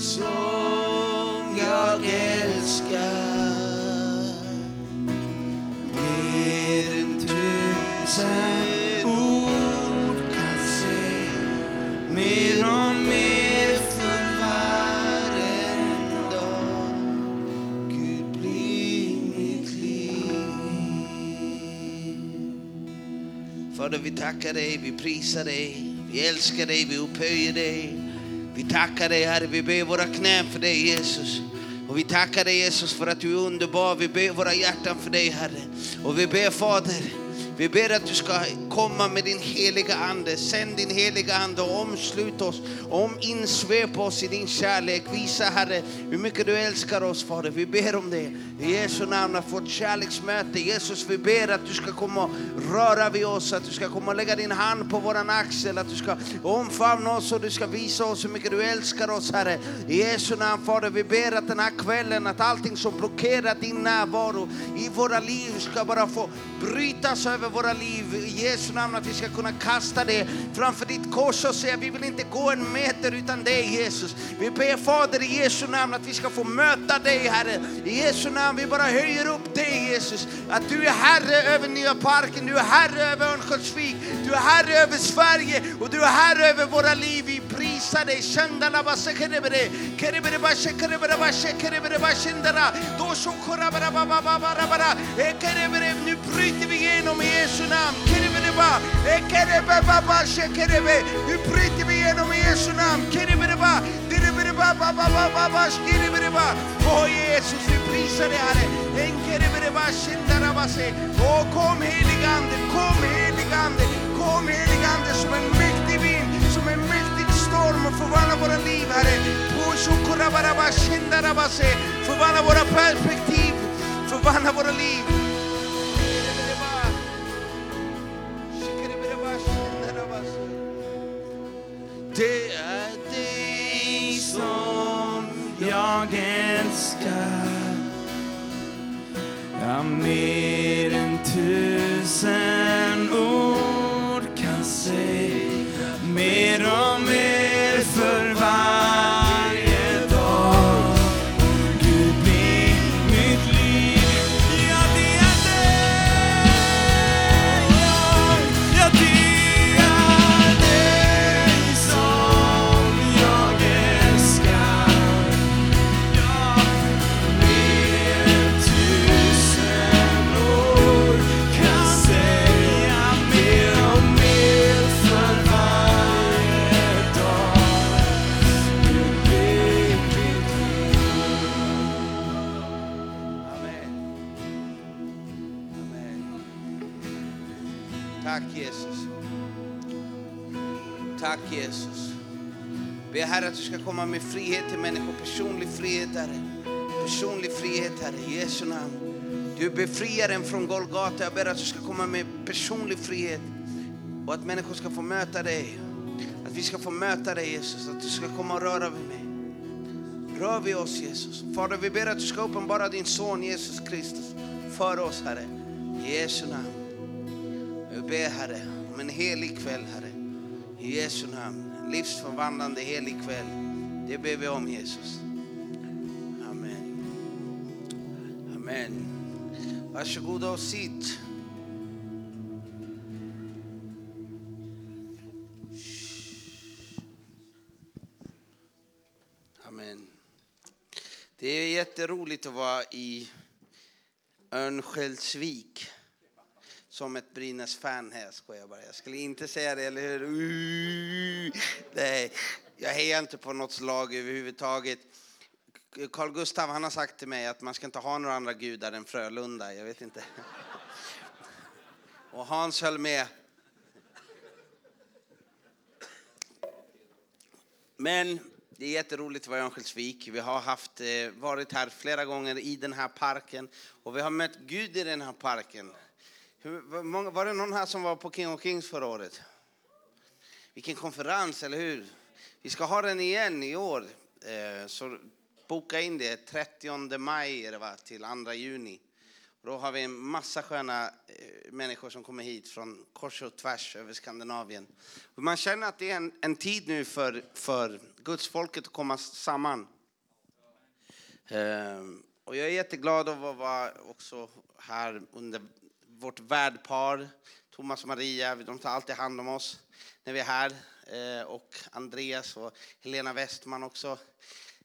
som jag älskar. Mer än tusen ord kan se mer och mer för varje dag. Gud bli mitt liv. Fader, vi tackar dig, vi prisar dig, vi älskar dig, vi upphöjer dig. Vi tackar dig Herre, vi ber våra knän för dig Jesus. Och vi tackar dig Jesus för att du är underbar. Vi ber våra hjärtan för dig Herre. Och vi ber Fader, vi ber att du ska komma med din heliga Ande. Sänd din heliga Ande och omslut oss. Om insvep oss i din kärlek. Visa Herre hur mycket du älskar oss Fader. Vi ber om det. I Jesu namn att få ett kärleksmöte. Jesus vi ber att du ska komma och röra vid oss. Att du ska komma och lägga din hand på våran axel. Att du ska omfamna oss och du ska visa oss hur mycket du älskar oss Herre. I Jesu namn Fader vi ber att den här kvällen att allting som blockerar din närvaro i våra liv ska bara få brytas över våra liv. I Jesu namn att vi ska kunna kasta det framför ditt kors och säga vi vill inte gå en meter utan dig Jesus. Vi ber Fader i Jesu namn att vi ska få möta dig Herre. I Jesu namn vi bara höjer upp dig Jesus. Att du är Herre över Nya Parken, du är Herre över Örnsköldsvik, du är Herre över Sverige och du är Herre över våra liv. Vi prisar dig. Shandala kerebere, kerebere bashe kerebere bashe. Då korabara bara. Kerebere nu bryter vi igenom i Jesu namn. Kerebere ba, baba Shekerebe. Nu bryter vi igenom i Jesu namn. Kerebere ba, baba baba baba kerebere ba. Oh Åh Jesus vi prisar dig Herre. En kerebere Shindarabase. shindara base. Åh oh, kom heligande, kom heligande, kom heligande som en mäktig vind, som en mäktig storm och förvandla våra liv, Herre. Pushukurabarabashi-ndarabase. Förvandla våra perspektiv, förvandla våra liv. Det är dig som jag älskar. Ja, mer än tusen ord kan säga mer om Tack Jesus. Be Herre att du ska komma med frihet till människor, personlig frihet Herre. Personlig frihet Herre, i Jesu namn. Du är befriaren från Golgata. Jag ber att du ska komma med personlig frihet och att människor ska få möta dig. Att vi ska få möta dig Jesus, att du ska komma och röra vid mig. Rör vid oss Jesus. Fader, vi ber att du ska uppenbara din son Jesus Kristus för oss Herre. I Jesu namn. Jag ber Herre om en helig kväll Herre. I Jesu namn. En livsförvandlande helig kväll. Det ber vi om Jesus. Amen. Amen. Varsågoda och sitt. Amen. Det är jätteroligt att vara i Örnsköldsvik som ett Brynäs-fan här, skojar bara. Jag skulle inte säga det, eller hur? Uh, nej, jag hejar inte på något lag överhuvudtaget. Carl Gustav han har sagt till mig att man ska inte ha några andra gudar än Frölunda. Jag vet inte. Och Hans höll med. Men det är jätteroligt att vara i Örnsköldsvik. Vi har haft, eh, varit här flera gånger i den här parken och vi har mött Gud i den här parken. Hur, var, var det någon här som var på King of Kings förra året? Vilken konferens, eller hur? Vi ska ha den igen i år. Eh, så boka in det 30 maj är det va, till 2 juni. Då har vi en massa sköna eh, människor som kommer hit från kors och tvärs över Skandinavien. Man känner att det är en, en tid nu för, för Guds folket att komma samman. Ehm, och jag är jätteglad att vara också här under vårt värdpar, Thomas och Maria. De tar alltid hand om oss när vi är här. Eh, och Andreas och Helena Westman också.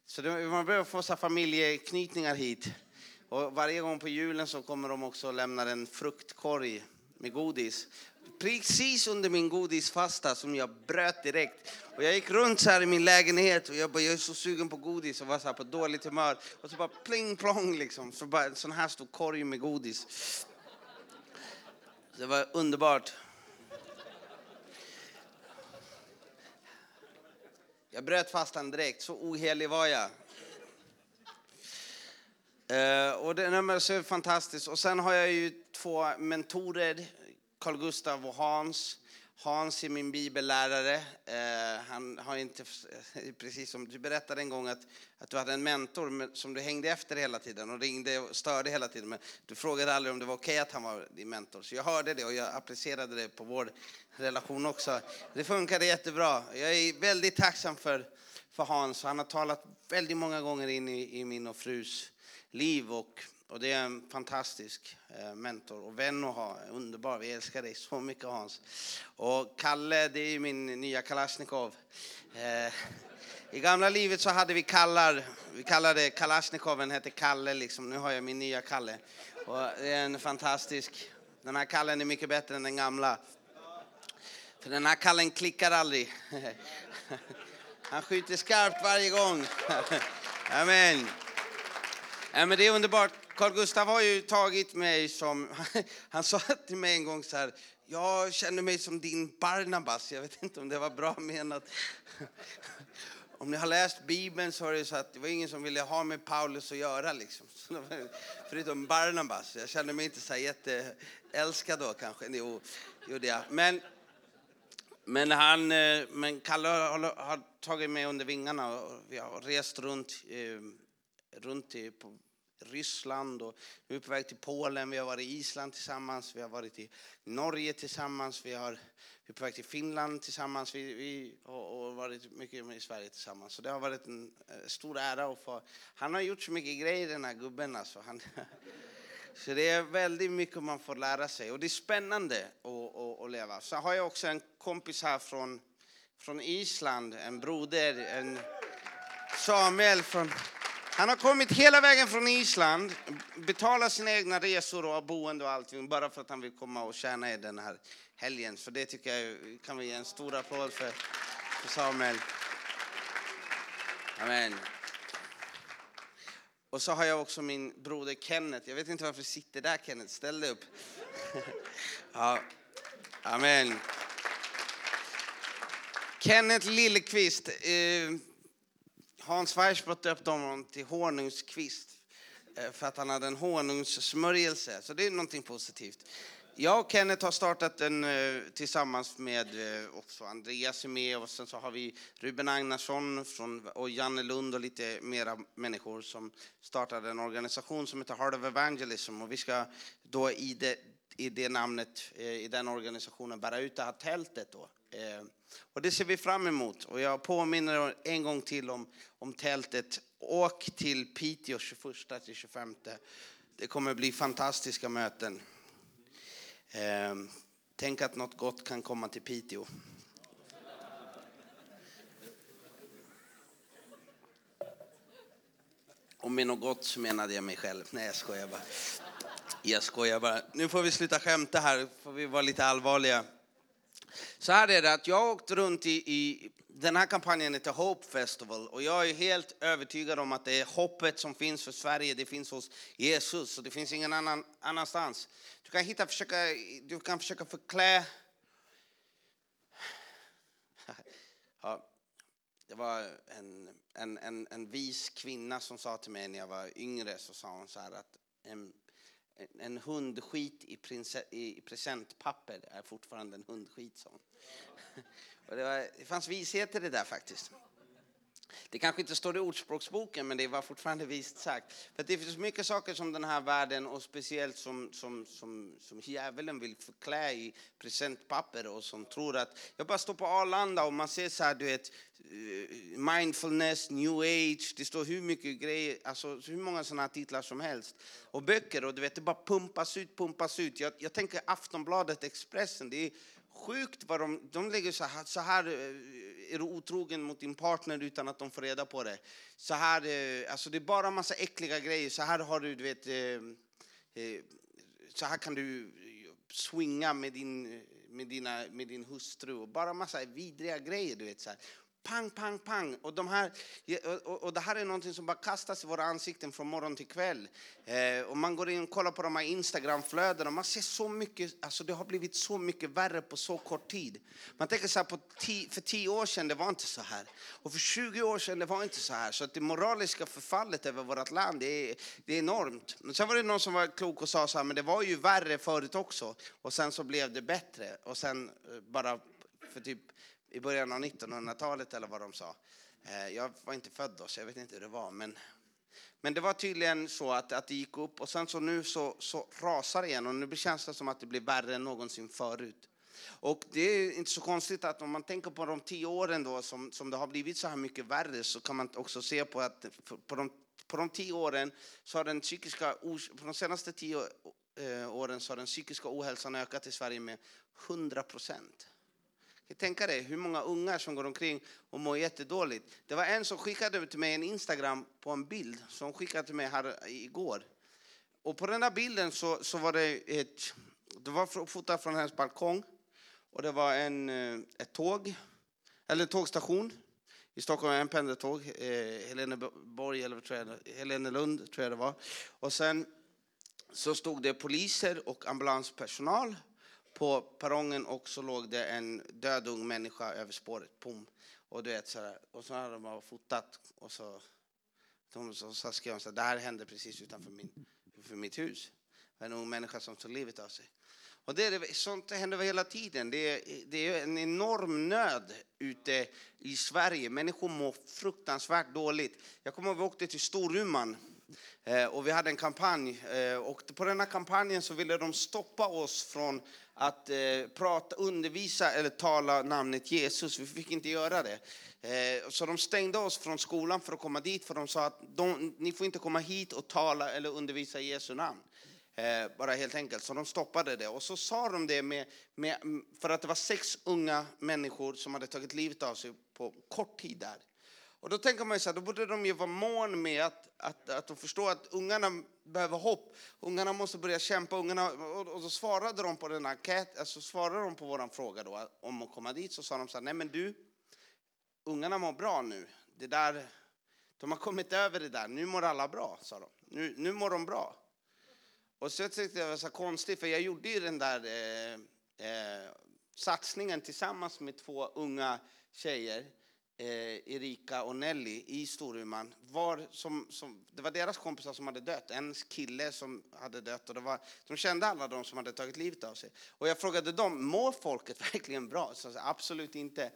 Så det, man behöver få så familjeknytningar hit. Och varje gång på julen så kommer de också lämna en fruktkorg med godis. Precis under min godisfasta som jag bröt direkt. Och jag gick runt så här i min lägenhet och jag, bara, jag är så sugen på godis och var så här på dåligt humör. Och så bara pling plong liksom. Så bara en sån här stor korg med godis. Det var underbart. Jag bröt fastan direkt, så ohelig var jag. Eh, och det är så fantastiskt. Och sen har jag ju två mentorer, Carl Gustav och Hans. Hans är min bibellärare. Eh, han har inte, precis som du berättade en gång att, att du hade en mentor som du hängde efter hela tiden och ringde och störde hela tiden. Men du frågade aldrig om det var okej okay att han var din mentor. Så jag hörde det och jag applicerade det på vår relation också. Det funkade jättebra. Jag är väldigt tacksam för, för Hans. Han har talat väldigt många gånger in i, i min och frus liv och, och det är en fantastisk eh, mentor och vän att ha. Underbar, vi älskar dig så mycket Hans. Och Kalle, det är min nya Kalashnikov. Eh, I gamla livet så hade vi kallar, vi kallade Kalashnikoven hette Kalle liksom. Nu har jag min nya Kalle. Och det är en fantastisk, den här Kallen är mycket bättre än den gamla. För den här Kallen klickar aldrig. Han skjuter skarpt varje gång. Amen. Ja, men det är underbart. Carl Gustav har ju tagit mig som, han sa till mig en gång så här, jag känner mig som din Barnabas. Jag vet inte om det var bra menat. Om ni har läst Bibeln så är det så att det var ingen som ville ha med Paulus att göra liksom. Förutom Barnabas. Jag känner mig inte så jätteälskad då kanske. Jo, gjorde jag. Men, men, han, eh, men Kalle har, har tagit mig under vingarna och vi har rest runt, eh, runt i, på Ryssland och vi är på väg till Polen. Vi har varit i Island tillsammans, vi har varit i Norge tillsammans, vi, har, vi är på väg till Finland tillsammans vi, vi och, och varit mycket i Sverige tillsammans. Så det har varit en eh, stor ära att få... Han har gjort så mycket grejer den här gubben alltså. Han, så det är väldigt mycket man får lära sig och det är spännande att, att, att leva. Så har jag också en kompis här från, från Island, en broder, en Samuel från han har kommit hela vägen från Island, betalat sina egna resor och boende och allting bara för att han vill komma och tjäna er den här helgen. Så det tycker jag kan vi ge en stor applåd för, för Samuel. Amen. Och så har jag också min broder Kenneth. Jag vet inte varför du sitter där Kenneth, ställ dig upp. ja. Amen. Kenneth Lillqvist. Eh, Hans Weissbrott döpte honom till honungskvist eh, för att han hade en honungssmörjelse. Så det är någonting positivt. Jag och Kenneth har startat den eh, tillsammans med eh, också Andreas är med och sen så har vi Ruben Agnarsson från, och Janne Lund och lite mera människor som startade en organisation som heter Heart of Evangelism och vi ska då i det, i det namnet, i den organisationen bära ut det här tältet då Eh, och det ser vi fram emot. Och jag påminner en gång till om, om tältet. Åk till Piteå 21-25. Det kommer bli fantastiska möten. Eh, tänk att något gott kan komma till Piteå. Och med något gott så menade jag mig själv. Nej, jag skojar bara. Jag skojar bara. Nu får vi sluta skämta här, får vi vara lite allvarliga. Så här är det att jag har åkt runt i, i den här kampanjen heter Hope Festival och jag är helt övertygad om att det är hoppet som finns för Sverige, det finns hos Jesus och det finns ingen annan, annanstans. Du kan, hitta, försöka, du kan försöka förklä... Ja, det var en, en, en, en vis kvinna som sa till mig när jag var yngre, så sa hon så här att en, hundskit i, i presentpapper är fortfarande en hundskit, sa Och det, var, det fanns vishet i det där faktiskt. Det kanske inte står i Ordspråksboken, men det var fortfarande vist sagt. För det finns mycket saker som den här världen, och speciellt som, som, som, som djävulen vill förklä i presentpapper och som tror att... Jag bara står på Arlanda och man ser så här, du vet, eh, mindfulness, new age, det står hur mycket grejer, alltså hur många sådana här titlar som helst. Och böcker, och du vet, det bara pumpas ut, pumpas ut. Jag, jag tänker Aftonbladet, Expressen, det är sjukt vad de, de lägger så här, så här eh, är du otrogen mot din partner utan att de får reda på det. Så här, eh, alltså det är bara massa äckliga grejer. Så här har du, du vet, eh, så här kan du swinga med din, med dina, med din hustru och bara massa vidriga grejer, du vet så här pang, pang, pang. Och, de här, och, och det här är någonting som bara kastas i våra ansikten från morgon till kväll. Eh, och man går in och kollar på de här Instagramflödena och man ser så mycket, alltså det har blivit så mycket värre på så kort tid. Man tänker så här, på ti, för tio år sedan det var inte så här. Och för 20 år sedan det var inte så här. Så att det moraliska förfallet över vårt land, det är, det är enormt. Men sen var det någon som var klok och sa så här, men det var ju värre förut också. Och sen så blev det bättre. Och sen eh, bara för typ i början av 1900-talet eller vad de sa. Eh, jag var inte född då, så jag vet inte hur det var. Men, men det var tydligen så att, att det gick upp och sen så nu så, så rasar det igen och nu känns det som att det blir värre än någonsin förut. Och det är inte så konstigt att om man tänker på de tio åren då som, som det har blivit så här mycket värre så kan man också se på att på de, på de tio åren så har den psykiska, på de senaste tio eh, åren så har den psykiska ohälsan ökat i Sverige med 100 procent. Tänka dig hur många ungar som går omkring och mår jättedåligt. Det var en som skickade till mig en Instagram på en bild som skickade till mig här igår. Och på den där bilden så, så var det ett, det var fotat från hennes balkong och det var en, eh, ett tåg, eller en tågstation i Stockholm, en pendeltåg, eh, Heleneborg eller tror jag, Helenelund tror jag det var. Och sen så stod det poliser och ambulanspersonal på perrongen och så låg det en död ung människa över spåret. Pum. Och, du vet, så här, och så hade de bara fotat och så, de, så, så skrev de så här, det här hände precis utanför min, för mitt hus. En ung människa som tog livet av sig. Och det är, sånt händer hela tiden. Det är, det är en enorm nöd ute i Sverige. Människor mår fruktansvärt dåligt. Jag kommer ihåg att vi åkte till Storuman Eh, och vi hade en kampanj. Eh, och på den här kampanjen så ville de stoppa oss från att eh, prata, undervisa eller tala namnet Jesus. Vi fick inte göra det. Så de stängde oss från skolan för att komma dit, för de sa att de, ni får inte komma hit och tala eller undervisa i Jesu namn. Bara helt enkelt. Så de stoppade det. Och så sa de det med, med, för att det var sex unga människor som hade tagit livet av sig på kort tid där. Och då tänker man så här, då borde de ju vara mån med att, att, att de förstår att ungarna behöver hopp. Ungarna måste börja kämpa. Ungarna, och, och då svarade de på den enkät, alltså eh, svarade de på vår fråga då, om att komma dit, så sa de så här, nej men du, ungarna mår bra nu. Det där, de har kommit över det där, nu mår alla bra, sa de. Nu, nu mår de bra. Och så tyckte jag det var så konstigt, för jag gjorde ju den där eh, eh, satsningen tillsammans med två unga tjejer eh, Erika och Nelly i Storuman var som, som, det var deras kompisar som hade dött. En kille som hade dött och det var, de kände alla de som hade tagit livet av sig. Och jag frågade dem, mår folket verkligen bra? Så absolut inte.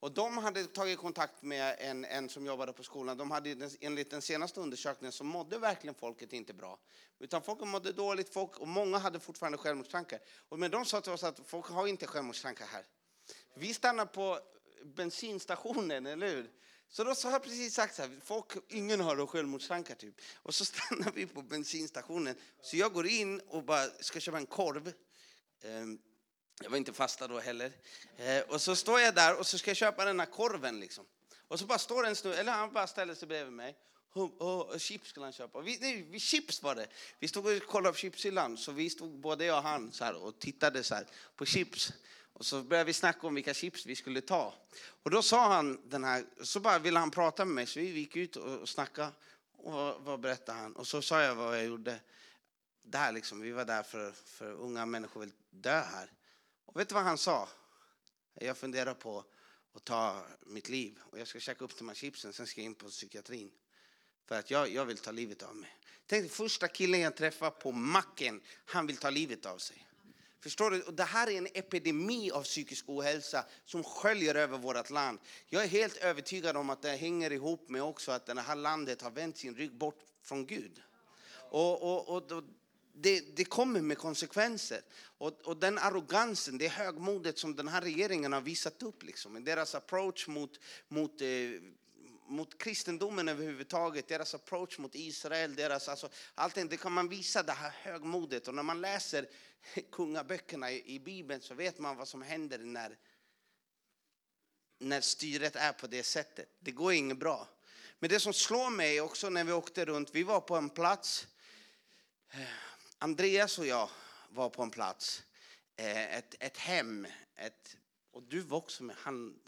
Och de hade tagit kontakt med en, en som jobbade på skolan. De hade, enligt den senaste undersökningen så mådde verkligen folket inte bra. Utan folk mådde dåligt folk, och många hade fortfarande självmordstankar. Och men de sa till oss att folk har inte självmordstankar här. Vi stannar på bensinstationen, eller hur? Så då har jag precis sagt så här, folk, ingen har självmordstankar typ. Och så stannar vi på bensinstationen. Så jag går in och bara ska köpa en korv. Ehm, jag var inte fasta då heller. Eh, och så står jag där och så ska jag köpa den här korven liksom. Och så bara står en snubbe, eller han bara ställer sig bredvid mig. Och, och, chips skulle han köpa. Vi, nej, vi, chips var det. Vi stod och kollade på chipshyllan, så vi stod både jag och han så här, och tittade så här, på chips. Och så började vi snacka om vilka chips vi skulle ta. Och då sa han den här, så bara ville han prata med mig, så vi gick ut och snackade. Och vad berättade han? Och så sa jag vad jag gjorde. Där liksom, vi var där för, för unga människor vill dö här. Och vet du vad han sa? Jag funderar på att ta mitt liv och jag ska käka upp de här chipsen, sen ska jag in på psykiatrin. För att jag, jag vill ta livet av mig. Tänk dig första killen jag träffar på macken, han vill ta livet av sig. Förstår du? Och det här är en epidemi av psykisk ohälsa som sköljer över vårt land. Jag är helt övertygad om att det hänger ihop med också att det här landet har vänt sin rygg bort från Gud. Och, och, och, och det, det, kommer med konsekvenser. Och, och, den arrogansen, det högmodet som den här regeringen har visat upp, liksom, deras approach mot, mot eh, mot kristendomen överhuvudtaget, deras approach mot Israel, deras, alltså, allting, det kan man visa det här högmodet. Och när man läser kungaböckerna i, i Bibeln så vet man vad som händer när, när styret är på det sättet. Det går inget bra. Men det som slår mig också när vi åkte runt, vi var på en plats, eh, Andreas och jag var på en plats, eh, ett, ett hem, ett, och du var också med, han,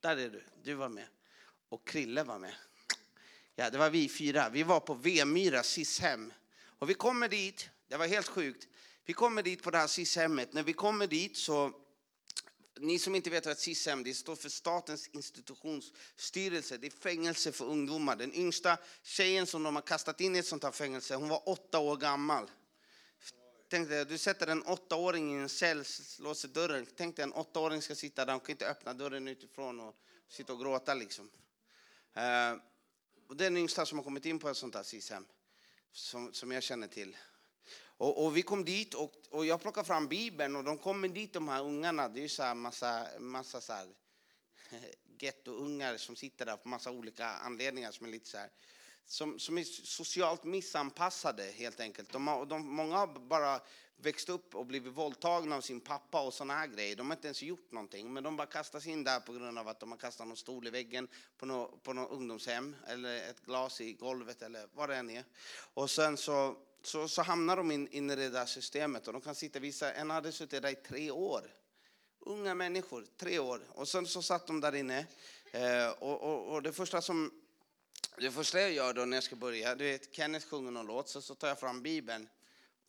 där är du, du var med och Krille var med. Ja, det var vi fyra. Vi var på Vemyra SIS-hem. Och vi kommer dit, det var helt sjukt. Vi kommer dit på det här SIS-hemmet. När vi kommer dit så, ni som inte vet vad ett SIS-hem det står för Statens institutionsstyrelse. Det är fängelse för ungdomar. Den yngsta tjejen som de har kastat in i ett sånt här fängelse, hon var åtta år gammal. Tänk dig, du sätter en åttaåring i en cell, låser dörren. Tänk dig en åttaåring ska sitta där, hon kan inte öppna dörren utifrån och sitta och gråta liksom. Uh, och det är den yngsta som har kommit in på ett sånt här SIS-hem som, som jag känner till. Och, och, vi kom dit och, och jag plockade fram Bibeln och de kommer dit de här ungarna. Det är ju så här massa, massa så här gettoungar som sitter där på massa olika anledningar som är lite så här, som, som är socialt missanpassade helt enkelt. De, de, många har bara växt upp och blivit våldtagna av sin pappa och sådana här grejer. De har inte ens gjort någonting, men de bara kastas in där på grund av att de har kastat någon stol i väggen på något, på något ungdomshem eller ett glas i golvet eller vad det än är. Och sen så, så, så hamnar de in, in i det där systemet och de kan sitta, vissa, en hade suttit där i tre år. Unga människor, tre år. Och sen så satt de där inne eh, och, och, och det första som det första jag gör då när jag ska börja, du vet, Kenneth sjunger någon låt, så, så tar jag fram Bibeln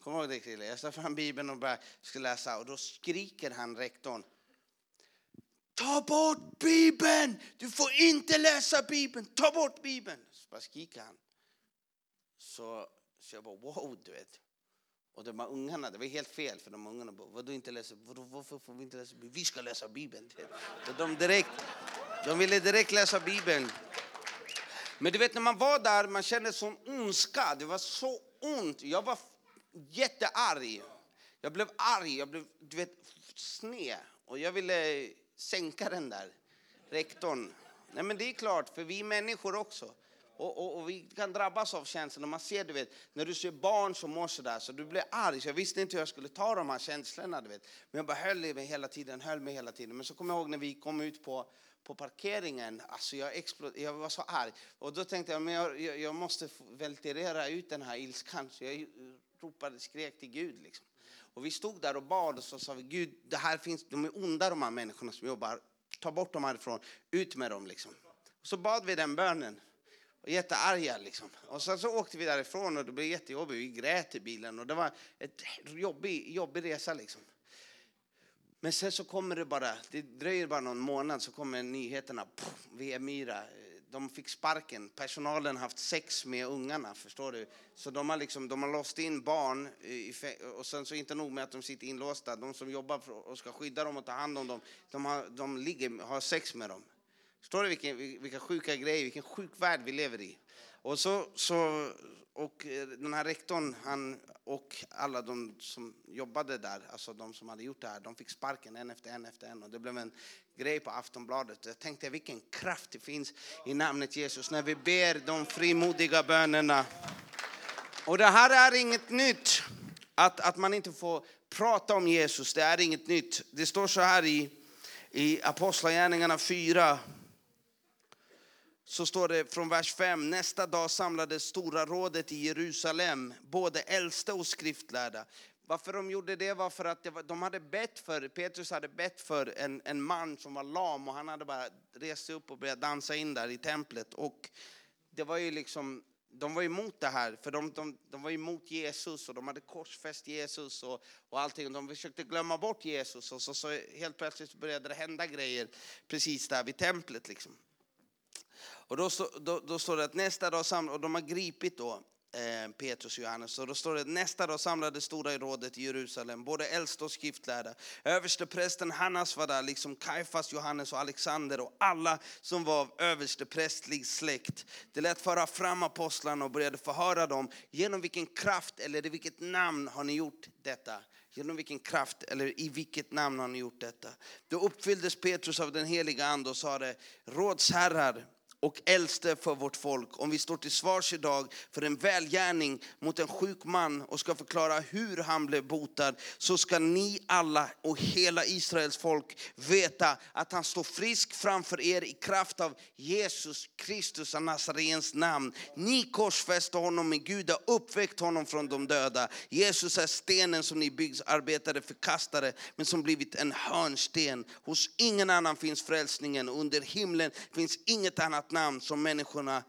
Kommer du ihåg det Krille? Jag tar fram Bibeln och börjar, ska läsa och då skriker han rektorn. Ta bort Bibeln! Du får inte läsa Bibeln! Ta bort Bibeln! Så bara skriker han. Så, så jag bara wow, du vet. Och de här ungarna, det var helt fel för de ungarna bara, vadå inte läsa, vadå, varför får vi inte läsa Bibeln? Vi ska läsa Bibeln. Så de, direkt, de ville direkt läsa Bibeln. Men du vet när man var där, man kände sån ondska, det var så ont. Jag var jättearg. Jag blev arg, jag blev du vet, sned. Och jag ville sänka den där rektorn. Nej men det är klart, för vi är människor också. Och, och, och, vi kan drabbas av känslor. Man ser, du vet, när du ser barn som mår sådär, så du blir arg. Så jag visste inte hur jag skulle ta de här känslorna. Du vet. Men jag bara höll mig hela tiden, höll mig hela tiden. Men så kommer jag ihåg när vi kom ut på, på parkeringen, alltså jag, explod, jag var så arg. Och då tänkte jag, men jag, jag, jag måste ventilera ut den här ilskan. Så jag ropade, skrek till Gud. Liksom. Och vi stod där och bad och så sa vi, Gud, det här finns, de är onda de här människorna som jobbar. Ta bort dem härifrån, ut med dem. Liksom. Och så bad vi den bönen. Och jättearga liksom. Och sen så åkte vi därifrån och det blev jättejobbigt. Vi grät i bilen och det var en jobbig, jobbig resa liksom. Men sen så kommer det bara, det dröjer bara någon månad så kommer nyheterna. Pff, Myra, de fick sparken. Personalen har haft sex med ungarna, förstår du? Så de har, liksom, de har låst in barn i, och sen så inte nog med att de sitter inlåsta. De som jobbar och ska skydda dem och ta hand om dem, de, har, de ligger, har sex med dem. Förstår du vilken, vilka sjuka grejer, vilken sjuk värld vi lever i? Och, så, så, och eh, den här rektorn han, och alla de som jobbade där, alltså de som hade gjort det här, de fick sparken en efter en efter en. Och det blev en grej på Aftonbladet. Jag tänkte vilken kraft det finns i namnet Jesus när vi ber de frimodiga bönerna. Och det här är inget nytt, att, att man inte får prata om Jesus. Det är inget nytt. Det står så här i, i Apostlagärningarna 4, så står det från vers 5. Nästa dag samlades stora rådet i Jerusalem, både äldste och skriftlärda. Varför de gjorde det var för att var, de hade bett för, Petrus hade bett för en, en man som var lam och han hade bara rest sig upp och börjat dansa in där i templet. Och det var ju liksom, de var emot det här, för de, de, de var emot Jesus och de hade korsfäst Jesus och, och allting. De försökte glömma bort Jesus och så, så helt plötsligt började det hända grejer precis där vid templet. Liksom. Och då, då, då står det att nästa dag samlade, och de har gripit då eh, Petrus och Johannes. Och då står det att nästa dag samlade stora rådet i Jerusalem, både äldste och skriftlärda. Översteprästen Hannas var där, liksom Kaifas, Johannes och Alexander och alla som var av översteprästlig släkt. Det lät föra fram apostlarna och började förhöra dem. Genom vilken kraft eller i vilket namn har ni gjort detta? Genom vilken kraft eller i vilket namn har ni gjort detta? Då uppfylldes Petrus av den heliga ande och sade, rådsherrar, och äldste för vårt folk, om vi står till svars idag för en välgärning mot en sjuk man och ska förklara hur han blev botad, så ska ni alla och hela Israels folk veta att han står frisk framför er i kraft av Jesus Kristus av Nazarens namn. Ni korsfäste honom, men Gud har uppväckt honom från de döda. Jesus är stenen som ni byggarbetare förkastade, men som blivit en hörnsten. Hos ingen annan finns frälsningen, under himlen finns inget annat namn som människorna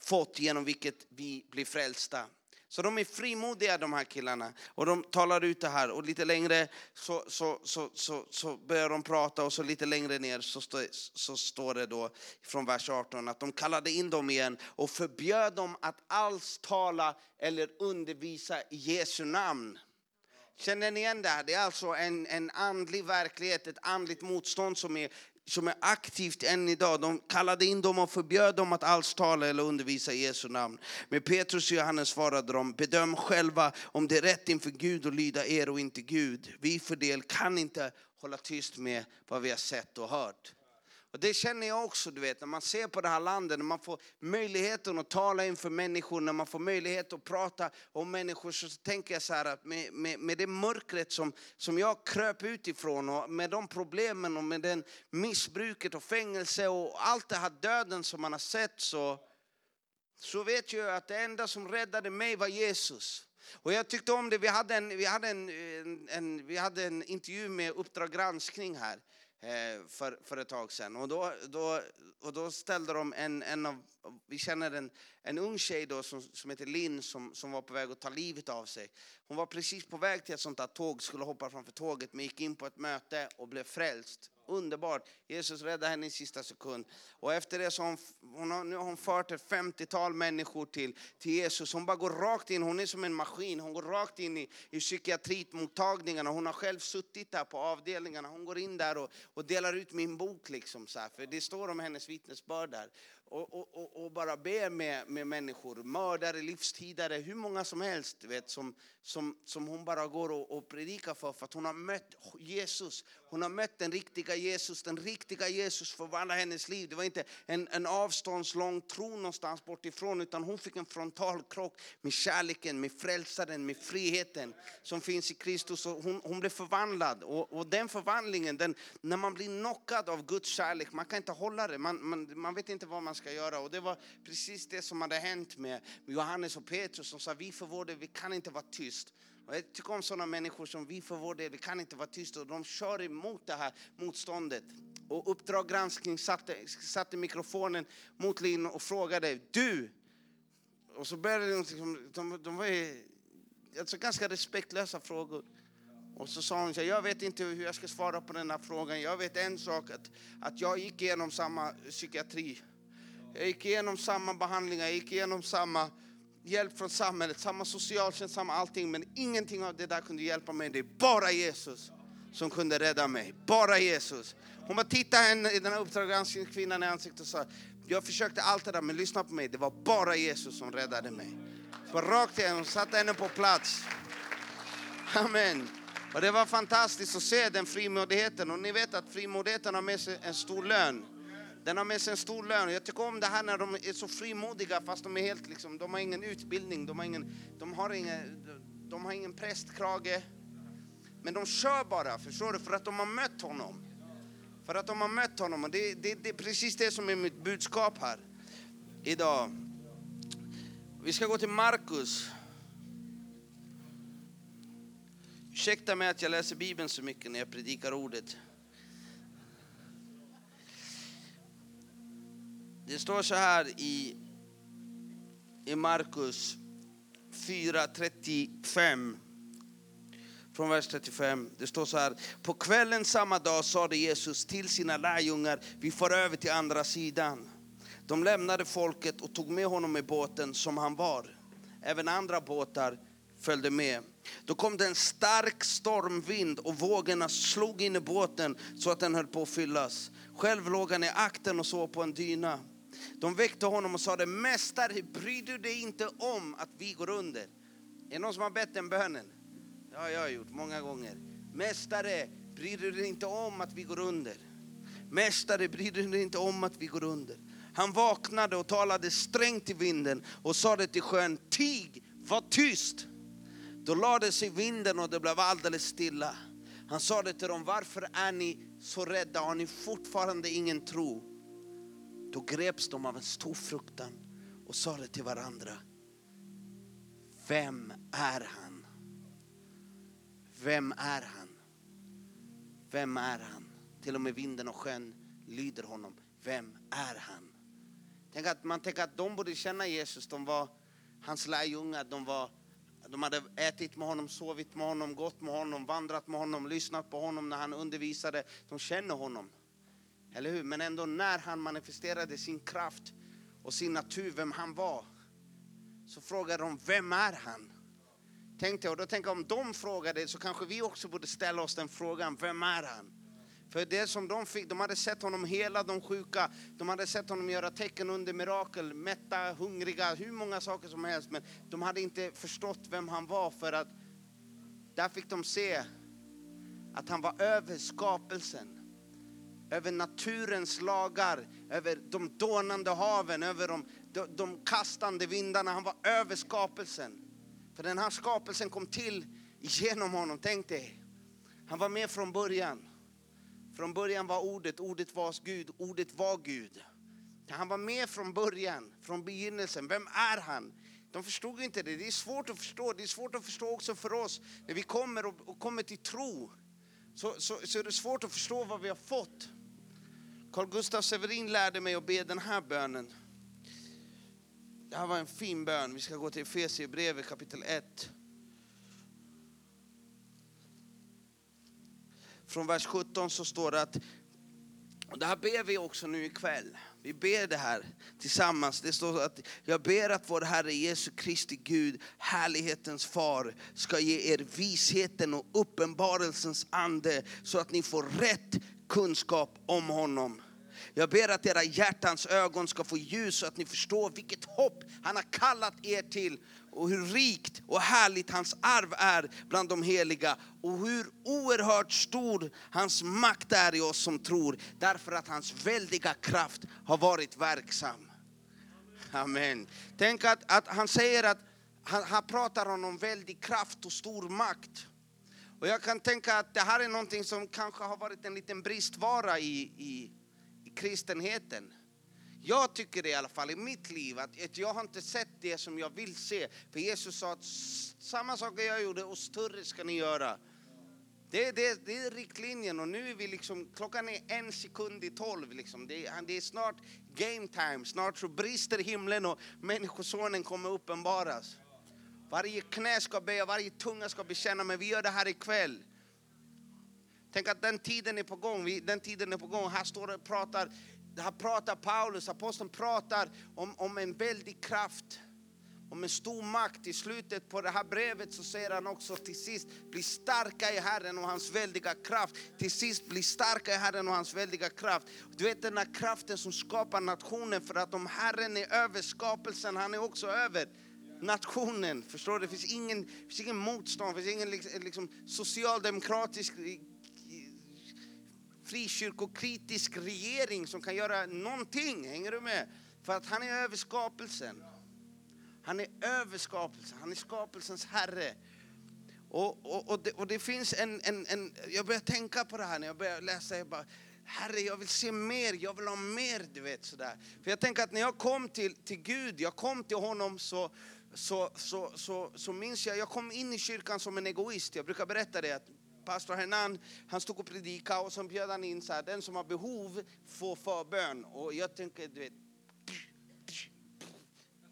fått genom vilket vi blir frälsta. Så de är frimodiga de här killarna och de talar ut det här och lite längre så, så, så, så, så börjar de prata och så lite längre ner så, stå, så står det då från vers 18 att de kallade in dem igen och förbjöd dem att alls tala eller undervisa i Jesu namn. Känner ni igen det här? Det är alltså en, en andlig verklighet, ett andligt motstånd som är som är aktivt än idag. De kallade in dem och förbjöd dem att alls tala eller undervisa i Jesu namn. Men Petrus och Johannes svarade dem, bedöm själva om det är rätt inför Gud att lyda er och inte Gud. Vi för del kan inte hålla tyst med vad vi har sett och hört. Och det känner jag också, du vet, när man ser på det här landet, när man får möjligheten att tala inför människor, när man får möjlighet att prata om människor, så tänker jag så här att med, med, med det mörkret som, som jag kröp utifrån och med de problemen och med den missbruket och fängelse och allt det här döden som man har sett så, så vet jag att det enda som räddade mig var Jesus. Och jag tyckte om det, vi hade en, vi hade en, en, en vi hade en intervju med Uppdrag granskning här Eh, för, för ett tag sedan. Och då, då, och då ställde de en, en av, vi känner en, en ung tjej då som, som heter Linn som, som var på väg att ta livet av sig. Hon var precis på väg till ett sånt där tåg, skulle hoppa framför tåget men gick in på ett möte och blev frälst underbart. Jesus räddade henne i sista sekund. Och efter det så har hon, hon har, nu har hon fört ett 50-tal människor till, till Jesus. Hon bara går rakt in, hon är som en maskin. Hon går rakt in i, i psykiatrimottagningarna. Hon har själv suttit där på avdelningarna. Hon går in där och, och delar ut min bok liksom så här, för det står om hennes vittnesbörd där. Och, och, och, bara ber med, med människor, mördare, livstidare, hur många som helst vet, som, som, som hon bara går och, och predikar för, för att hon har mött Jesus. Hon har mött den riktiga Jesus, den riktiga Jesus förvandlar hennes liv. Det var inte en, en avståndslång tro någonstans bort ifrån, utan hon fick en frontalkrock med kärleken, med frälsaren, med friheten som finns i Kristus. Och hon, hon blev förvandlad. Och, och den förvandlingen, den, när man blir knockad av Guds kärlek, man kan inte hålla det. Man, man, man vet inte vad man ska göra. Och det var precis det som hade hänt med, Johannes och Petrus som sa, vi för vår del, vi kan inte vara tyst. Och jag tycker om sådana människor som vi för vår del, vi kan inte vara tysta. Och de kör emot det här motståndet. Och Uppdrag granskning satte, satte mikrofonen mot Linn och frågade, du! Och så började de, liksom, de, de var ju, alltså ganska respektlösa frågor. Och så sa hon, så jag vet inte hur jag ska svara på den här frågan. Jag vet en sak, att, att jag gick igenom samma psykiatri. Jag gick igenom samma behandlingar, jag gick igenom samma hjälp från samhället, samma socialtjänst, samma allting. Men ingenting av det där kunde hjälpa mig. Det är bara Jesus som kunde rädda mig. Bara Jesus. Hon bara tittade henne i den här uppdragsgranskningskvinnan i ansiktet och sa, jag försökte allt det där men lyssna på mig, det var bara Jesus som räddade mig. Så rakt igen, hon satte henne på plats. Amen. Och det var fantastiskt att se den frimodigheten. Och ni vet att frimodigheten har med sig en stor lön. Den har med sig en stor lön. Jag tycker om det här när de är så frimodiga fast de är helt liksom, de har ingen utbildning, de har ingen, de har ingen, de har ingen prästkrage. Men de kör bara, förstår du? För att de har mött honom. För att de har mött honom. Och det, det, det är precis det som är mitt budskap här idag. Vi ska gå till Markus. Ursäkta mig att jag läser Bibeln så mycket när jag predikar ordet. Det står så här i, i Markus 4.35. Från vers 35. Det står så här. På kvällen samma dag sade Jesus till sina lärjungar, vi får över till andra sidan. De lämnade folket och tog med honom i båten som han var. Även andra båtar följde med. Då kom det en stark stormvind och vågorna slog in i båten så att den höll på att fyllas. Själv låg han i akten och sov på en dyna. De väckte honom och sade, Mästare, bryr du dig inte om att vi går under? Är det någon som har bett den bönen? Ja, jag har gjort många gånger. Mästare, bryr du dig inte om att vi går under? Mästare, bryr du dig inte om att vi går under? Han vaknade och talade strängt till vinden och sade till sjön, tig, var tyst. Då lade sig vinden och det blev alldeles stilla. Han sade till dem, varför är ni så rädda? Har ni fortfarande ingen tro? Då greps de av en stor fruktan och sade till varandra, vem är han? Vem är han? Vem är han? Till och med vinden och sjön lyder honom. Vem är han? Tänk att, man tänker att de borde känna Jesus, de var hans lärjungar, de, var, de hade ätit med honom, sovit med honom, gått med honom, vandrat med honom, lyssnat på honom när han undervisade. De känner honom. Eller hur? Men ändå när han manifesterade sin kraft och sin natur, vem han var, så frågade de, vem är han? Tänkte jag, och då tänker jag om de frågade så kanske vi också borde ställa oss den frågan, vem är han? För det som de fick, de hade sett honom hela de sjuka, de hade sett honom göra tecken under mirakel, mätta, hungriga, hur många saker som helst. Men de hade inte förstått vem han var för att där fick de se att han var över skapelsen. Över naturens lagar, över de dånande haven, över de, de, de kastande vindarna. Han var över skapelsen. För den här skapelsen kom till genom honom, tänk dig. Han var med från början. Från början var ordet, ordet var Gud, ordet var Gud. Han var med från början, från begynnelsen. Vem är han? De förstod inte det. Det är svårt att förstå. Det är svårt att förstå också för oss. När vi kommer och, och kommer till tro så, så, så är det svårt att förstå vad vi har fått. Carl Gustaf Severin lärde mig att be den här bönen. Det här var en fin bön. Vi ska gå till Efesierbrevet kapitel 1. Från vers 17 så står det att, och det här ber vi också nu ikväll. Vi ber det här tillsammans. Det står att jag ber att vår Herre Jesu Kristi Gud, härlighetens far, ska ge er visheten och uppenbarelsens ande så att ni får rätt kunskap om honom. Jag ber att era hjärtans ögon ska få ljus så att ni förstår vilket hopp han har kallat er till och hur rikt och härligt hans arv är bland de heliga och hur oerhört stor hans makt är i oss som tror därför att hans väldiga kraft har varit verksam. Amen. Tänk att, att han säger att han, han pratar om väldig kraft och stor makt. Och jag kan tänka att det här är någonting som kanske har varit en liten bristvara i, i, i kristenheten. Jag tycker det i alla fall i mitt liv, att jag har inte sett det som jag vill se. För Jesus sa att samma saker jag gjorde och större ska ni göra. Det, det, det är riktlinjen och nu är vi liksom, klockan är en sekund i tolv. Liksom. Det, det är snart game time, snart så brister himlen och Människosonen kommer uppenbaras. Varje knä ska böja, varje tunga ska bekänna, men vi gör det här ikväll. Tänk att den tiden är på gång, den tiden är på gång. Här står och pratar här pratar Paulus, aposteln pratar om, om en väldig kraft, om en stor makt. I slutet på det här brevet så säger han också till sist, bli starka i Herren och hans väldiga kraft. Till sist, bli starka i Herren och hans väldiga kraft. Du vet den här kraften som skapar nationen, för att om Herren är över skapelsen, han är också över nationen. Förstår du? Det finns ingen, finns ingen motstånd, det finns ingen liksom, liksom socialdemokratisk frikyrkokritisk regering som kan göra någonting. Hänger du med? För att han är över skapelsen. Han är över skapelsen, han är skapelsens herre. Och, och, och, det, och det finns en, en, en, jag börjar tänka på det här när jag börjar läsa. Jag bara, Herre, jag vill se mer, jag vill ha mer, du vet sådär. För jag tänker att när jag kom till, till Gud, jag kom till honom så, så, så, så, så minns jag, jag kom in i kyrkan som en egoist. Jag brukar berätta det, att pastor Hernan, han stod och predikade och så bjöd han in så här, den som har behov får förbön. Och jag tänker, du vet,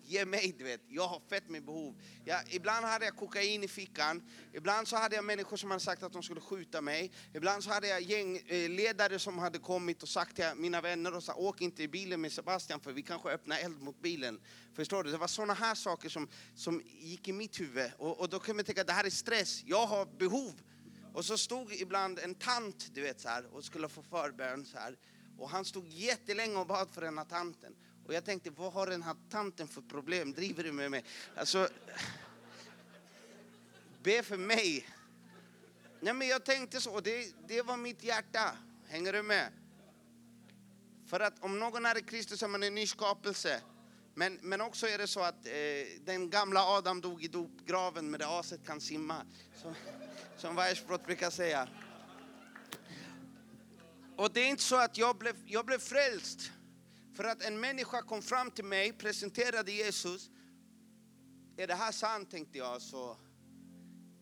ge mig, du vet. Jag har fett med behov. Jag, ibland hade jag kokain i fickan. Ibland så hade jag människor som hade sagt att de skulle skjuta mig. Ibland så hade jag gängledare eh, som hade kommit och sagt till mina vänner och sa åk inte i bilen med Sebastian för vi kanske öppnar eld mot bilen. Förstår du? Det var sådana här saker som, som gick i mitt huvud. Och, och då kan man tänka det här är stress. Jag har behov. Och så stod ibland en tant, du vet så här, och skulle få förbön så här. Och han stod jättelänge och bad för den här tanten. Och jag tänkte, vad har den här tanten för problem? Driver du med mig? Alltså, be för mig. Nej men jag tänkte så, det, det var mitt hjärta. Hänger du med? För att om någon är i Kristus är man en ny skapelse. Men, men också är det så att eh, den gamla Adam dog i dopgraven men det aset kan simma. Så, som Weissbrott brukar säga. Och det är inte så att jag blev, jag blev frälst för att en människa kom fram till mig, presenterade Jesus. Är det här sant tänkte jag, så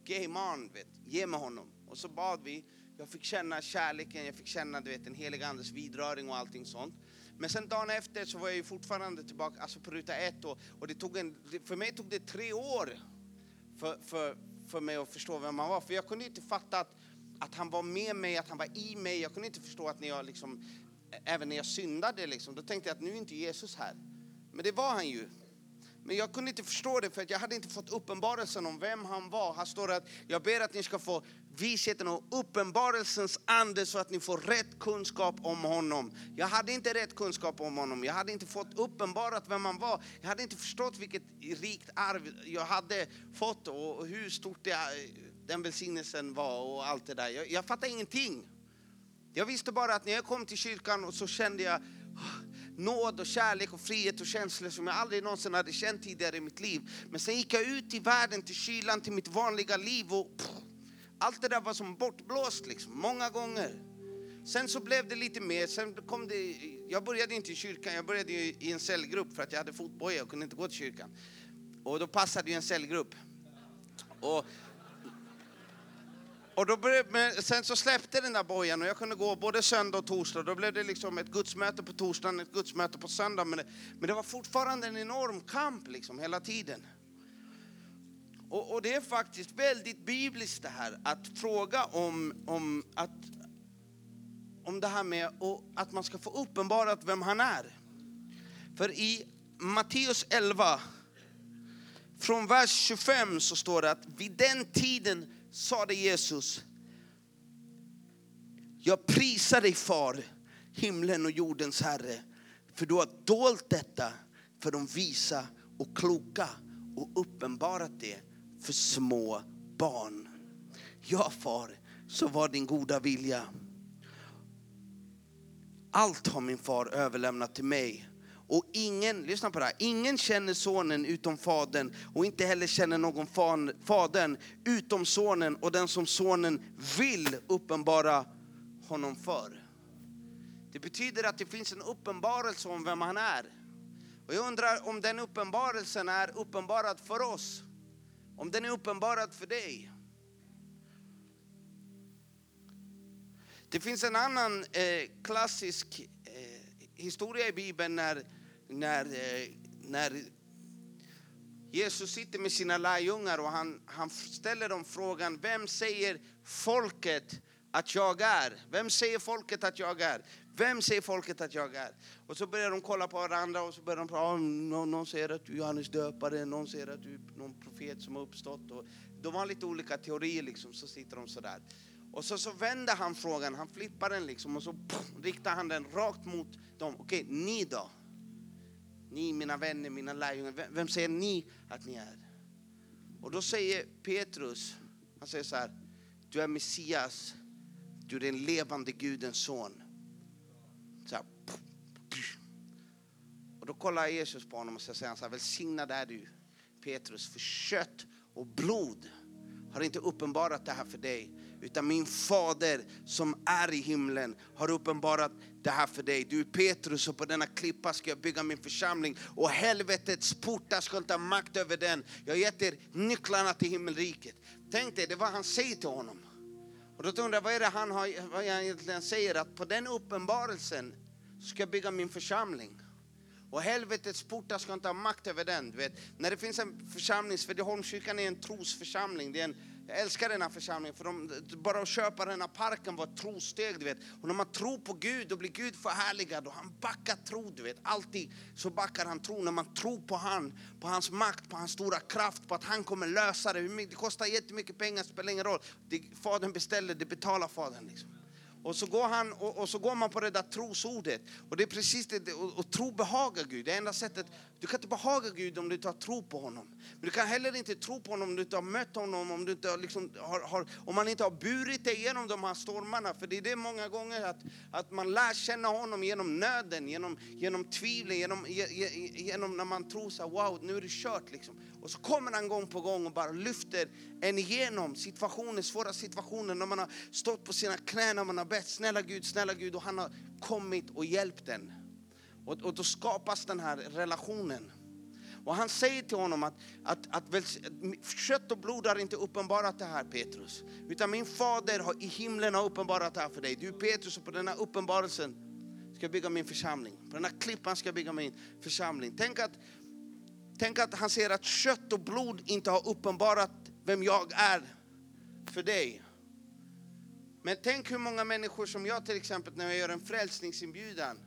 game on, vet, ge mig honom. Och så bad vi, jag fick känna kärleken, jag fick känna du vet, en helig andes vidröring och allting sånt. Men sen dagen efter så var jag ju fortfarande tillbaka alltså på ruta ett och, och det tog en, för mig tog det tre år för, för, för mig att förstå vem han var. För jag kunde inte fatta att, att han var med mig, att han var i mig. Jag kunde inte förstå att när jag liksom även när jag syndade, liksom, då tänkte jag att nu är inte Jesus här. Men det var han ju. Men jag kunde inte förstå det för att jag hade inte fått uppenbarelsen om vem han var. Här står det att jag ber att ni ska få visheten och uppenbarelsens ande så att ni får rätt kunskap om honom. Jag hade inte rätt kunskap om honom. Jag hade inte fått uppenbarat vem han var. Jag hade inte förstått vilket rikt arv jag hade fått och hur stort det, den välsignelsen var och allt det där. Jag, jag fattade ingenting. Jag visste bara att när jag kom till kyrkan så kände jag ah, nåd och kärlek och frihet och känslor som jag aldrig någonsin hade känt tidigare i mitt liv. Men sen gick jag ut i världen till kylan, till mitt vanliga liv och pff, allt det där var som bortblåst liksom, många gånger. Sen så blev det lite mer, sen kom det, jag började inte i kyrkan, jag började i en cellgrupp för att jag hade fotboja och kunde inte gå till kyrkan. Och då passade ju en cellgrupp. Och och då började, sen så släppte den där bojan och jag kunde gå både söndag och torsdag. Då blev det liksom ett gudsmöte på torsdagen, ett gudsmöte på söndag. Men det, men det var fortfarande en enorm kamp liksom hela tiden. Och, och, det är faktiskt väldigt bibliskt det här att fråga om, om, att, om det här med att man ska få uppenbarat vem han är. För i Matteus 11, från vers 25 så står det att vid den tiden sade Jesus, jag prisar dig far, himlen och jordens Herre, för du har dolt detta för de visa och kloka och uppenbarat det för små barn. Ja far, så var din goda vilja. Allt har min far överlämnat till mig och ingen, lyssna på det här, ingen känner sonen utom fadern och inte heller känner någon fadern utom sonen och den som sonen vill uppenbara honom för. Det betyder att det finns en uppenbarelse om vem han är. Och jag undrar om den uppenbarelsen är uppenbarad för oss. Om den är uppenbarad för dig. Det finns en annan eh, klassisk eh, historia i Bibeln när när, eh, när Jesus sitter med sina lärjungar och han, han ställer dem frågan, vem säger folket att jag är? Vem säger folket att jag är? Vem säger folket att jag är? Och så börjar de kolla på varandra och så börjar de prata, någon, någon säger att du är Johannes döpare, någon säger att du är någon profet som har uppstått. Och de har lite olika teorier liksom, så sitter de sådär. Och så, så vänder han frågan, han flippar den liksom och så pff, riktar han den rakt mot dem. Okej, ni då? Ni mina vänner, mina lärjungar, vem säger ni att ni är? Och då säger Petrus, han säger så här, du är Messias, du är den levande Gudens son. Och då kollar Jesus på honom och så säger han så här, välsignad är du Petrus, för kött och blod har inte uppenbarat det här för dig, utan min fader som är i himlen har uppenbarat det här för dig. Du är Petrus och på denna klippa ska jag bygga min församling och helvetets portar ska inte ha makt över den. Jag har gett er nycklarna till himmelriket. Tänk dig, det är vad han säger till honom. Och då undrar jag, vad är det han, har, vad han egentligen säger? Att på den uppenbarelsen ska jag bygga min församling. Och helvetets portar ska inte ha makt över den. Du vet. När det finns en församling, Svedjeholmskyrkan är en trosförsamling. Det är en, jag älskar den här församlingen för de, bara att köpa den här parken var ett trosteg. Du vet. Och när man tror på Gud, då blir Gud förhärligad och han backar tro. Du vet. Alltid så backar han tro. När man tror på han, på hans makt, på hans stora kraft, på att han kommer lösa det. Det kostar jättemycket pengar, spelar ingen roll. Det, fadern beställer, det betalar fadern. Liksom. Och så, går han, och, och, så går man på det där trosordet. Och det är precis det, och, och tro behagar Gud. Det enda sättet, du kan inte behaga Gud om du inte har tro på honom. Men du kan heller inte tro på honom om du inte har mött honom, om, du inte liksom har, har, om man inte har burit dig igenom de här stormarna. För det är det många gånger att, att man lär känna honom genom nöden, genom, genom tvivlen, genom, genom när man tror så här, wow, nu är det kört liksom. Och så kommer han gång på gång och bara lyfter en igenom situationer, svåra situationer när man har stått på sina knän, när man har bett snälla Gud, snälla Gud och han har kommit och hjälpt den. Och, och då skapas den här relationen. Och han säger till honom att, att, att att kött och blod har inte uppenbarat det här Petrus. Utan min fader har, i himlen har uppenbarat det här för dig. Du Petrus och på den här uppenbarelsen ska jag bygga min församling. På den här klippan ska jag bygga min församling. Tänk att, tänk att han säger att kött och blod inte har uppenbarat vem jag är för dig. Men tänk hur många människor som jag till exempel när jag gör en frälsningsinbjudan.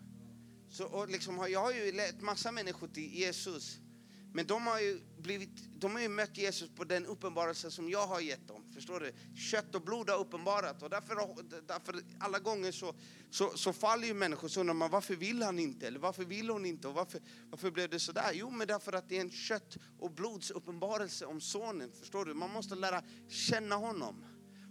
Så, och liksom, jag har ju lett massa människor till Jesus. Men de har ju, blivit, de har ju mött Jesus på den uppenbarelse som jag har gett dem. Förstår du? Kött och blod har uppenbarat. Och därför, därför alla gånger så, så, så faller ju människor. Så undrar man varför vill han inte? Eller varför vill hon inte? Och varför, varför blev det sådär? Jo, men därför att det är en kött och blods uppenbarelse om sonen. Förstår du? Man måste lära känna honom.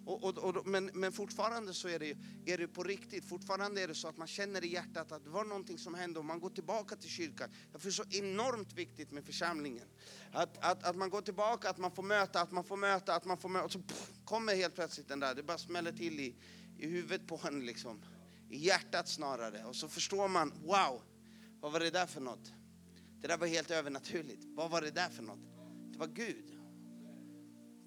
Och, och, och, men, men fortfarande så är det, är det på riktigt. Fortfarande är det så att man känner i hjärtat att det var någonting som hände och man går tillbaka till kyrkan. Därför är det så enormt viktigt med församlingen. Att, att, att man går tillbaka, att man får möta, att man får möta, att man får möta. Och så pff, kommer helt plötsligt den där, det bara smäller till i, i huvudet på en liksom. I hjärtat snarare. Och så förstår man, wow, vad var det där för något? Det där var helt övernaturligt. Vad var det där för något? Det var Gud.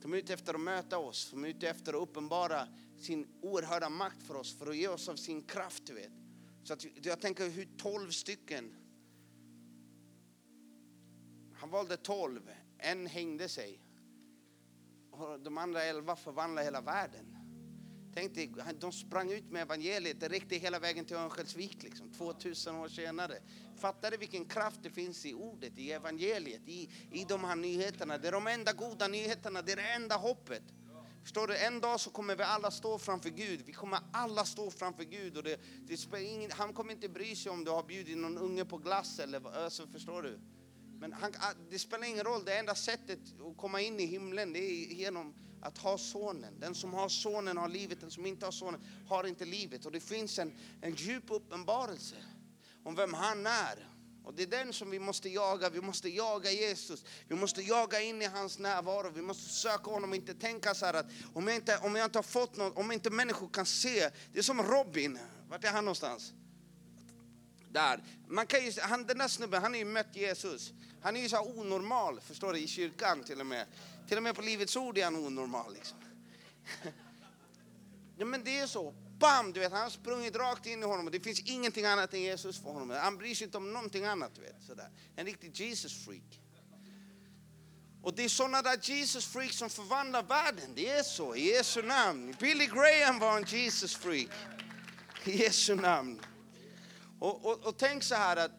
De är ute efter att möta oss, de är ute efter att uppenbara sin oerhörda makt för oss, för att ge oss av sin kraft. Du vet. Så att jag tänker hur tolv stycken, han valde tolv, en hängde sig. Och de andra elva förvandlade hela världen. Tänk dig, de sprang ut med evangeliet, det räckte hela vägen till Örnsköldsvik, liksom, 2000 år senare. Fattar du vilken kraft det finns i ordet, i evangeliet, i, i de här nyheterna? Det är de enda goda nyheterna, det är det enda hoppet. Förstår du, en dag så kommer vi alla stå framför Gud. Vi kommer alla stå framför Gud. Och det, det ingen, han kommer inte bry sig om du har bjudit någon unge på glass eller alltså, förstår du? Men han, det spelar ingen roll, det enda sättet att komma in i himlen det är genom att ha sonen. Den som har sonen har livet, den som inte har sonen har inte livet. Och det finns en, en djup uppenbarelse om vem han är. Och det är den som vi måste jaga. Vi måste jaga Jesus. Vi måste jaga in i hans närvaro. Vi måste söka honom och inte tänka så här att om jag inte, om jag inte har fått något, om inte människor kan se. Det är som Robin. Vart är han någonstans? Där. Man kan ju, han, den där snubben, han har ju mött Jesus. Han är ju så onormal, förstår du, i kyrkan till och med. Till och med på Livets Ord är han onormal. Liksom. ja, men det är så. Bam! Du vet, han har sprungit rakt in i honom och det finns ingenting annat än Jesus för honom. Han bryr sig inte om någonting annat. Du vet, sådär. En riktig Jesus-freak. Och det är sådana där Jesus-freaks som förvandlar världen. Det är så, i Jesu namn. Billy Graham var en Jesus-freak. I Jesu namn. Och, och, och, tänk så här att,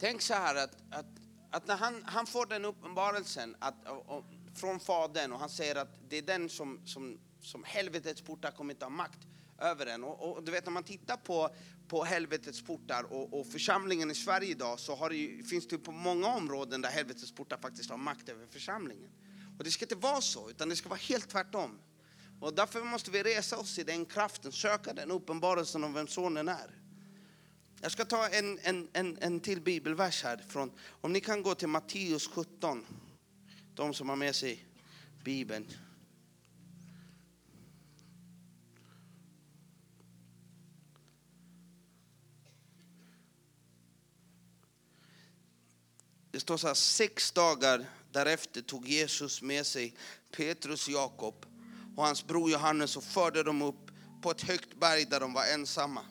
tänk så här att, att, att när han, han får den uppenbarelsen att, och, från Fadern och han säger att det är den som, som, som helvetets portar kommer inte ha makt över den. Och, och, du vet när man tittar på, på helvetets portar och, och församlingen i Sverige idag så har det ju, finns det på många områden där helvetets portar faktiskt har makt över församlingen. Och det ska inte vara så, utan det ska vara helt tvärtom. Och därför måste vi resa oss i den kraften, söka den uppenbarelsen om vem sonen är. Jag ska ta en, en, en, en till bibelvers här. Från, om ni kan gå till Matteus 17. De som har med sig Bibeln. Det står så här, sex dagar därefter tog Jesus med sig Petrus Jakob och hans bror Johannes och förde dem upp på ett högt berg där de var ensamma.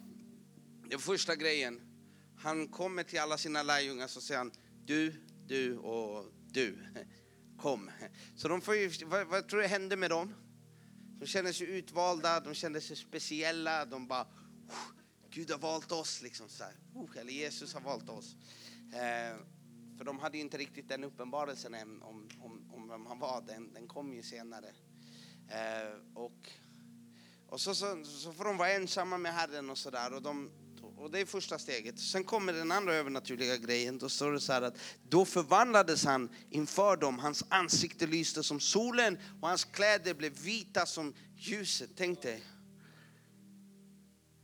Den första grejen han kommer till alla sina lärjungar så säger han du, du och du. Kom. Så de får ju, vad, vad tror du hände med dem? De kände sig utvalda, de kände sig speciella. De bara, Gud har valt oss, liksom så här. eller Jesus har valt oss. Eh, för de hade ju inte riktigt den uppenbarelsen än om, om, om vem han var. Den, den kom ju senare. Eh, och och så, så, så får de vara ensamma med Herren och sådär. Och, de, och det är första steget. Sen kommer den andra övernaturliga grejen. Då står det så här att då förvandlades han inför dem. Hans ansikte lyste som solen och hans kläder blev vita som ljuset. Tänk dig.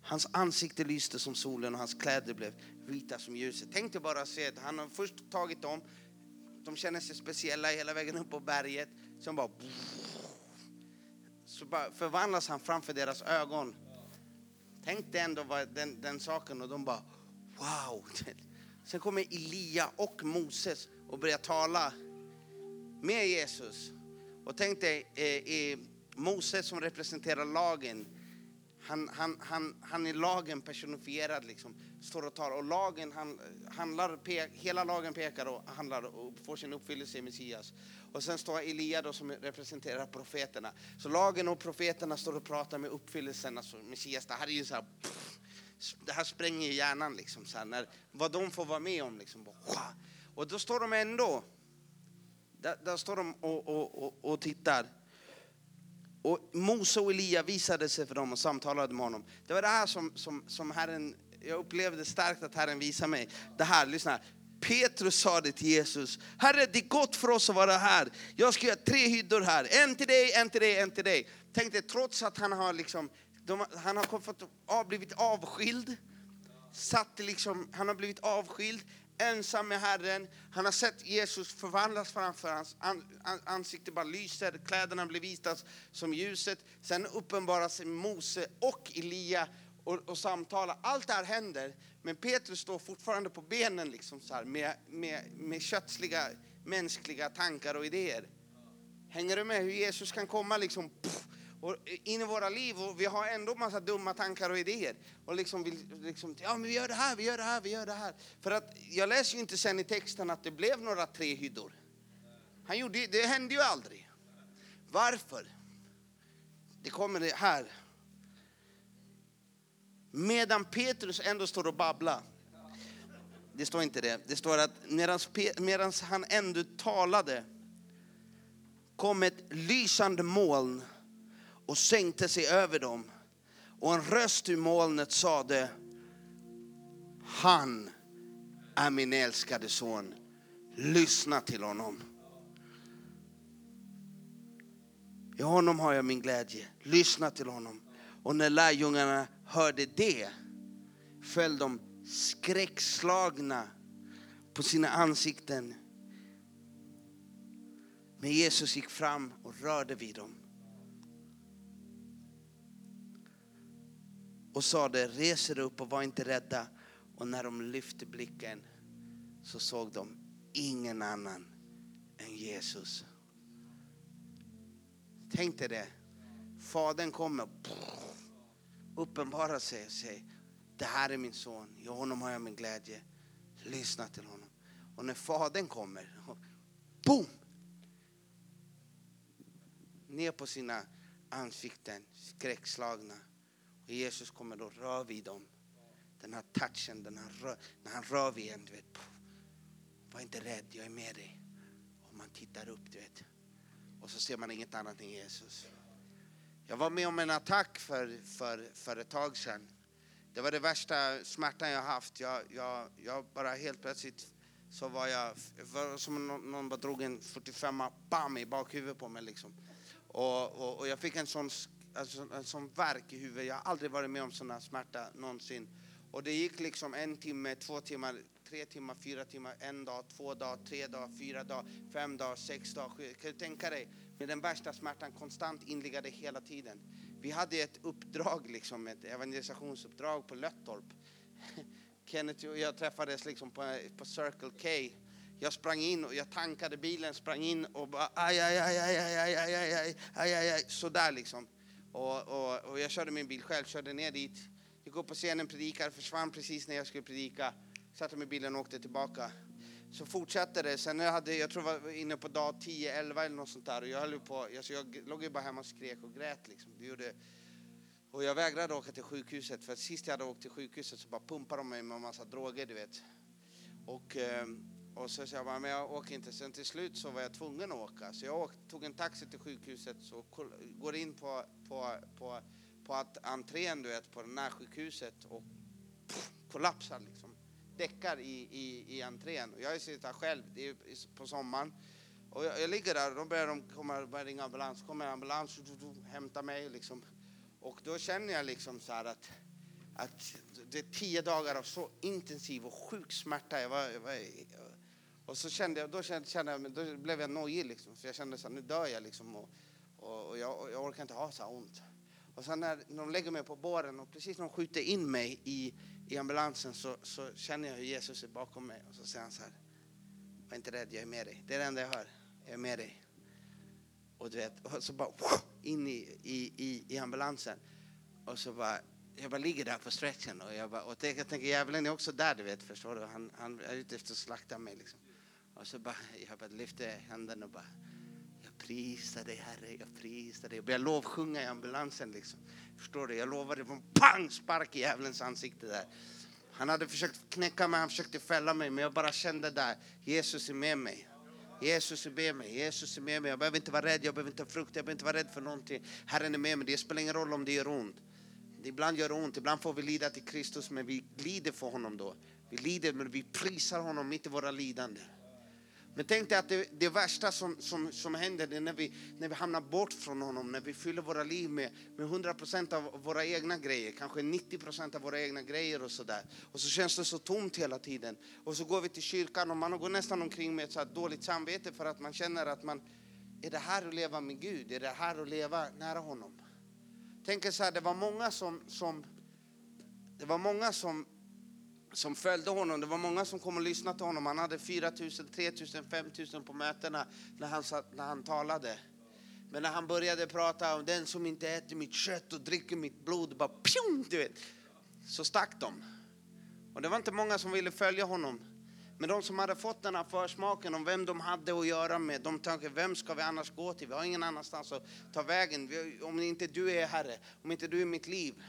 Hans ansikte lyste som solen och hans kläder blev vita som ljuset. Tänk dig bara se att han har först tagit dem, de känner sig speciella hela vägen upp på berget. Sen bara så bara förvandlas han framför deras ögon. Tänk dig ändå den, den saken och de bara wow. Sen kommer Elia och Moses och börjar tala med Jesus. Och tänk dig eh, Moses som representerar lagen han, han, han, han är lagen personifierad, liksom, står och talar. Och lagen han, handlar, pe, hela lagen pekar och handlar och får sin uppfyllelse i Messias. Och sen står Elia då som representerar profeterna. Så lagen och profeterna står och pratar med uppfyllelsen, alltså Messias. Det här är ju så här, pff, det här spränger hjärnan liksom, så här, när, vad de får vara med om. Liksom, och då står de ändå, där, där står de och, och, och, och tittar. Och Mose och Elia visade sig för dem och samtalade med honom. Det var det här som, som, som Herren, jag upplevde starkt att Herren visade mig. Det här, lyssna. Petrus sa det till Jesus. Herre, det är gott för oss att vara här. Jag ska göra tre hyddor här. En till dig, en till dig, en till dig. Tänk dig, trots att han har, liksom, de, han har fått, av, blivit avskild. Satt liksom, han har blivit avskild ensam med Herren. Han har sett Jesus förvandlas framför hans ansikte, bara lyser, kläderna blir vita som ljuset. Sen uppenbarar sig Mose och Elia och, och samtalar. Allt det här händer, men Petrus står fortfarande på benen liksom så här, med, med, med kötsliga, mänskliga tankar och idéer. Hänger du med hur Jesus kan komma liksom, pff, och in i våra liv och vi har ändå massa dumma tankar och idéer. Och liksom vill, liksom, ja men vi gör det här, vi gör det här, vi gör det här. För att jag läser ju inte sen i texten att det blev några tre hyddor. Han gjorde, det hände ju aldrig. Varför? Det kommer det här. Medan Petrus ändå står och babblar. Det står inte det. Det står att medan han ändå talade kom ett lysande moln och sänkte sig över dem. Och en röst ur molnet sade, han är min älskade son. Lyssna till honom. I honom har jag min glädje. Lyssna till honom. Och när lärjungarna hörde det föll de skräckslagna på sina ansikten. Men Jesus gick fram och rörde vid dem. Och sade res er upp och var inte rädda. Och när de lyfte blicken så såg de ingen annan än Jesus. Tänk dig det. Fadern kommer uppenbarar sig och säger det här är min son, i honom har jag min glädje. Lyssna till honom. Och när fadern kommer, boom! Ner på sina ansikten, skräckslagna. Och Jesus kommer då röra vid dem. Den här touchen, den här rör, när han rör vid en, du vet. Var inte rädd, jag är med dig. Och man tittar upp, du vet. Och så ser man inget annat än Jesus. Jag var med om en attack för, för, för ett tag sedan. Det var det värsta smärtan jag haft. Jag, jag, jag bara helt plötsligt så var jag, var som någon, någon bara drog en 45 bam i bakhuvudet på mig liksom. Och, och, och jag fick en sån alltså, en sån verk i huvudet. Jag har aldrig varit med om sån här smärta någonsin. Och det gick liksom en timme, två timmar, tre timmar, fyra timmar, en dag, två dagar, tre dagar, fyra dagar, fem dagar, sex dagar. sju. Kan du tänka dig? Med den värsta smärtan konstant inliggande hela tiden. Vi hade ett uppdrag, liksom, ett evangelisationsuppdrag på Löttorp. Kenneth och jag träffades liksom på, på Circle K. Jag sprang in och jag tankade bilen, sprang in och bara aj, aj, aj, aj, aj, aj, aj, aj, aj, aj, aj, aj, sådär liksom. Och, och, och, jag körde min bil själv, körde ner dit, gick upp på scenen, predikade, försvann precis när jag skulle predika. satte mig i bilen och åkte tillbaka. Så fortsatte det. Sen jag hade, jag tror jag var inne på dag 10, 11 eller något sånt där. Och jag höll på, alltså jag låg ju bara hemma och skrek och grät liksom. Det gjorde, och jag vägrade åka till sjukhuset för sist jag hade åkt till sjukhuset så bara pumpade de mig med en massa droger, du vet. Och, Eh, och så sa jag bara, men jag åker inte. Sen till slut så var jag tvungen att åka. Så jag åkte, tog en taxi till sjukhuset och går in på, på, på, på att entrén, du vet, på närsjukhuset och pff, kollapsar liksom. Däckar i, i, i entrén. Och jag sitter själv det är på sommaren. Och jag, jag ligger där och då börjar de komma, börjar ringa ambulans. kommer ambulans och hämtar mig liksom. Och då känner jag liksom så här att, att det är tio dagar av så intensiv och sjuk smärta. Jag var, jag var, och så kände jag, då kände, kände jag, då blev jag nojig liksom. För jag kände så här, nu dör jag liksom. Och, och, och jag, jag, orkar inte ha så här ont. Och sen när, när de lägger mig på båren och precis när de skjuter in mig i, i ambulansen så, så känner jag hur Jesus är bakom mig. Och så säger han så här, var inte rädd, jag är med dig. Det är det enda jag hör, jag är med dig. Och du vet, och så bara in i, i, i, i ambulansen. Och så bara, jag bara ligger där på stretchen och jag bara, och jag tänker djävulen är också där du vet, förstår du? Han, han är ute efter att slakta mig liksom. Och så bara, jag bara lyfte händerna och bara, jag prisar dig Herre, jag prisar dig. Jag började lovsjunga i ambulansen liksom. Förstår du? Jag lovade, det pang, spark i djävulens ansikte där. Han hade försökt knäcka mig, han försökte fälla mig, men jag bara kände där, Jesus är med mig. Jesus är med mig, Jesus är med mig. Jag behöver inte vara rädd, jag behöver inte ha frukt, jag behöver inte vara rädd för någonting. Herren är med mig, det spelar ingen roll om det gör ont. Ibland gör det ont, ibland får vi lida till Kristus, men vi lider för honom då. Vi lider, men vi prisar honom mitt i våra lidanden. Men tänk dig att det, det värsta som, som, som händer är när vi, när vi hamnar bort från honom, när vi fyller våra liv med, med 100% av våra egna grejer, kanske 90% av våra egna grejer och sådär. Och så känns det så tomt hela tiden. Och så går vi till kyrkan och man går nästan omkring med ett så dåligt samvete för att man känner att man, är det här att leva med Gud? Är det här att leva nära honom? Tänk så här, det var många som, som det var många som som följde honom. Det var många som kom och lyssnade till honom. Han hade 4 000, 3 000, 5 000 på mötena när han, satt, när han talade. Men när han började prata om den som inte äter mitt kött och dricker mitt blod, bara pjong, du vet, så stack de. Och det var inte många som ville följa honom. Men de som hade fått den här försmaken om vem de hade att göra med, de tänkte, vem ska vi annars gå till? Vi har ingen annanstans att ta vägen. Om inte du är Herre, om inte du är mitt liv.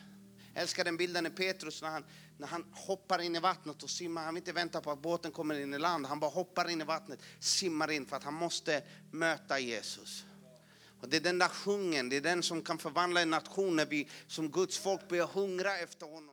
Jag älskar den bilden i Petrus när han, när han hoppar in i vattnet och simmar. Han vill inte vänta på att båten kommer in i land. Han bara hoppar in i vattnet, simmar in för att han måste möta Jesus. Och det är den där sjungen, det är den som kan förvandla en nation när vi som Guds folk börjar hungra efter honom.